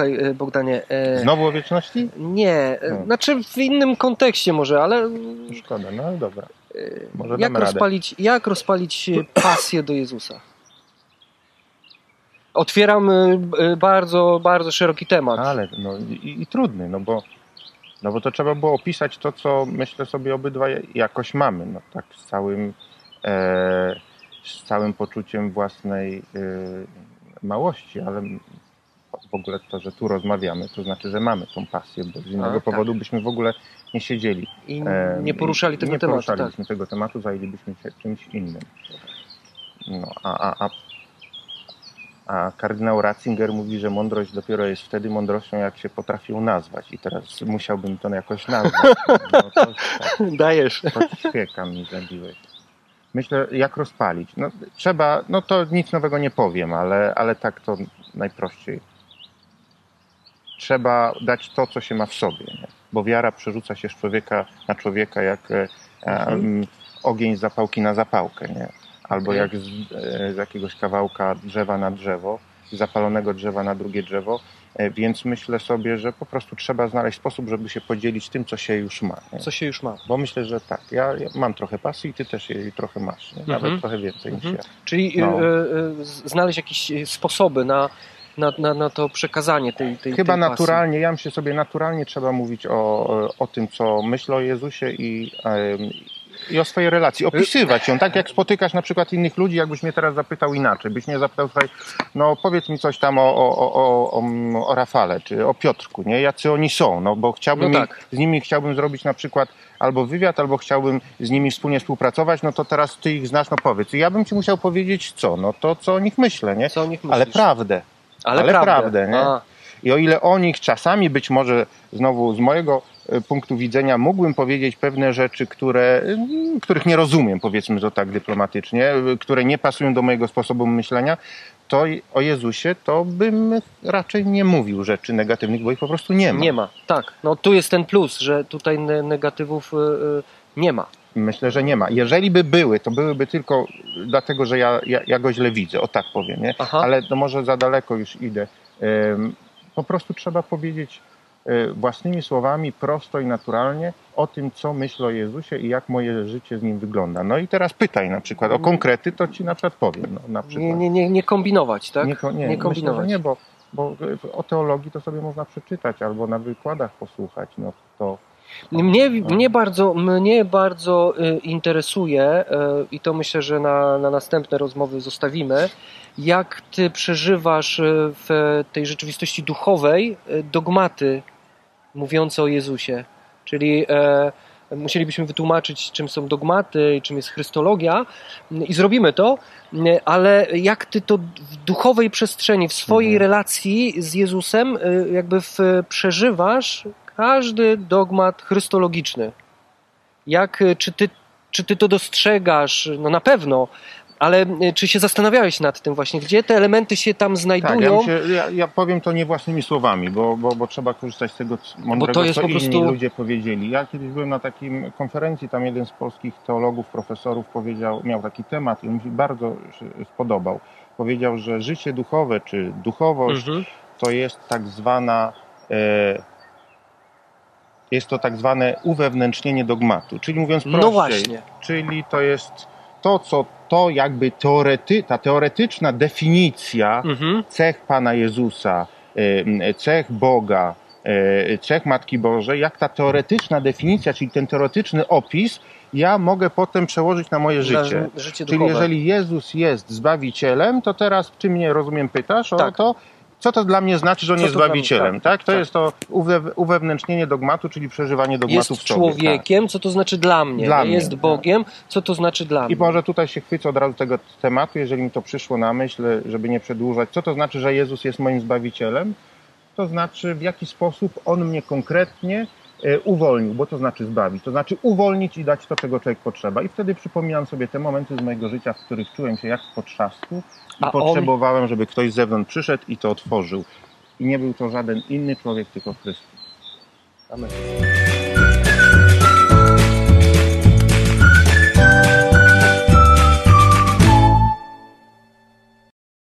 słuchaj e, Bogdanie. E, Znowu o wieczności? Nie, e, No. znaczy w innym kontekście może, ale Szkoda, no ale dobra. Może jak radę. rozpalić, jak rozpalić e, pasję do Jezusa? Otwieram e, e, bardzo, bardzo szeroki temat. Ale no i, i trudny, no bo, no bo to trzeba było opisać to, co myślę sobie obydwaj jakoś mamy. No tak z całym, e, z całym poczuciem własnej e, małości, ale w ogóle to, że tu rozmawiamy, to znaczy, że mamy tą pasję, bo z innego tak. powodu byśmy w ogóle nie siedzieli. I nie poruszali tego nie tematu. Tak. poruszalibyśmy tego tematu, zajęlibyśmy się czymś innym. No, a, a, a, a kardynał Ratzinger mówi, że mądrość dopiero jest wtedy mądrością, jak się potrafi ją nazwać. I teraz musiałbym to jakoś nazwać. No, to, tak, Dajesz. to ćwieka mi zabiłeś. Myślę, jak rozpalić. No, trzeba, no to nic nowego nie powiem, ale, ale tak to najprościej. Trzeba dać to, co się ma w sobie, nie? bo wiara przerzuca się z człowieka na człowieka jak e, em, ogień z zapałki na zapałkę, nie? albo Okej. jak z, e, z jakiegoś kawałka drzewa na drzewo, zapalonego drzewa na drugie drzewo, e, więc myślę sobie, że po prostu trzeba znaleźć sposób, żeby się podzielić tym, co się już ma. Nie? Co się już ma. Bo myślę, że tak. Ja, ja mam trochę pasji i ty też jej trochę masz. Nie? Nawet Mhm. trochę więcej Mhm. niż ja. Czyli No. e, e, z- znaleźć jakieś e, sposoby na, na, na, na to przekazanie tej, tej Chyba tej naturalnie, ja myślę sobie, naturalnie trzeba mówić o, o tym, co myślę o Jezusie i, i o swojej relacji. Opisywać ją, tak jak spotykasz na przykład innych ludzi, jakbyś mnie teraz zapytał inaczej. Byś mnie zapytał, słuchaj, no powiedz mi coś tam o, o, o, o, Rafale, czy o Piotrku, nie? Jacy oni są, no bo chciałbym No ich- tak. z nimi chciałbym zrobić na przykład albo wywiad, albo chciałbym z nimi wspólnie współpracować, no to teraz ty ich znasz, no powiedz. I ja bym ci musiał powiedzieć co? No to, co o nich myślę, nie? Co o nich Ale myślisz? prawdę. Ale, ale prawdę. prawdę, nie? A, I o ile o nich czasami być może znowu z mojego e, punktu widzenia mógłbym powiedzieć pewne rzeczy, które, mm, których nie rozumiem, powiedzmy to tak dyplomatycznie, e, które nie pasują do mojego sposobu myślenia, to o Jezusie to bym raczej nie mówił rzeczy negatywnych, bo ich po prostu nie ma. nie ma. Tak. No tu jest ten plus, że tutaj ne- negatywów e, nie ma. Myślę, że nie ma. Jeżeli by były, to byłyby tylko dlatego, że ja, ja, ja go źle widzę, o tak powiem, nie? Aha. ale to może za daleko już idę. Po prostu trzeba powiedzieć e, własnymi słowami, prosto i naturalnie o tym, co myślę o Jezusie i jak moje życie z nim wygląda. No i teraz pytaj na przykład o konkrety, to ci na przykład powiem. No, na przykład. Nie, nie, nie, nie kombinować, tak? nie, nie, myślę, kombinować. że nie, bo, bo o teologii to sobie można przeczytać albo na wykładach posłuchać. No to Mnie, mnie bardzo, mnie bardzo y, interesuje y, i to myślę, że na, na następne rozmowy zostawimy, jak ty przeżywasz y, w tej rzeczywistości duchowej dogmaty mówiące o Jezusie. Czyli e, musielibyśmy wytłumaczyć, czym są dogmaty i czym jest chrystologia i zrobimy to, y, ale jak ty to w duchowej przestrzeni, w swojej Mhm. relacji z Jezusem jakby w, przeżywasz każdy dogmat chrystologiczny. Jak, y, czy ty, czy ty to dostrzegasz? No na pewno, ale y, czy się zastanawiałeś nad tym właśnie, gdzie te elementy się tam tak, ja, znajdują? myślę, ja, ja powiem to nie własnymi słowami, bo, bo, bo trzeba korzystać z tego mądrego, jest co po inni prostu- ludzie powiedzieli. Ja kiedyś byłem na takim konferencji, tam jeden z polskich teologów, profesorów powiedział, miał taki temat i on mi się bardzo się spodobał. Powiedział, że życie duchowe, czy duchowość, Mhm. to jest tak zwana e, jest to tak zwane uwewnętrznienie dogmatu, czyli mówiąc prościej, No właśnie. czyli to jest to, co to jakby teorety, ta teoretyczna definicja Mhm. cech Pana Jezusa, cech Boga, e, cech Matki Bożej, jak ta teoretyczna definicja, czyli ten teoretyczny opis, ja mogę potem przełożyć na moje życie. Na życie Czyli jeżeli Jezus jest Zbawicielem, to teraz czy mnie, rozumiem, pytasz o Tak. to, co to dla mnie znaczy, że on Co jest mnie- Zbawicielem, tak, tak? To tak. jest to uwe- uwewnętrznienie dogmatu, czyli przeżywanie dogmatu jest w sobie. tak. człowiekiem, co to znaczy dla mnie? Dla nie? mnie, jest tak. Bogiem, co to znaczy dla I mnie? może tutaj się chwycę od razu tego tematu, jeżeli mi to przyszło na myśl, żeby nie przedłużać. Co to znaczy, że Jezus jest moim Zbawicielem? To znaczy, w jaki sposób On mnie konkretnie uwolnił, bo to znaczy zbawić. To znaczy uwolnić i dać to, czego człowiek potrzeba. I wtedy przypominam sobie te momenty z mojego życia, w których czułem się jak w potrzasku i A on- potrzebowałem, żeby ktoś z zewnątrz przyszedł i to otworzył. I nie był to żaden inny człowiek, tylko Chrystus. Amen.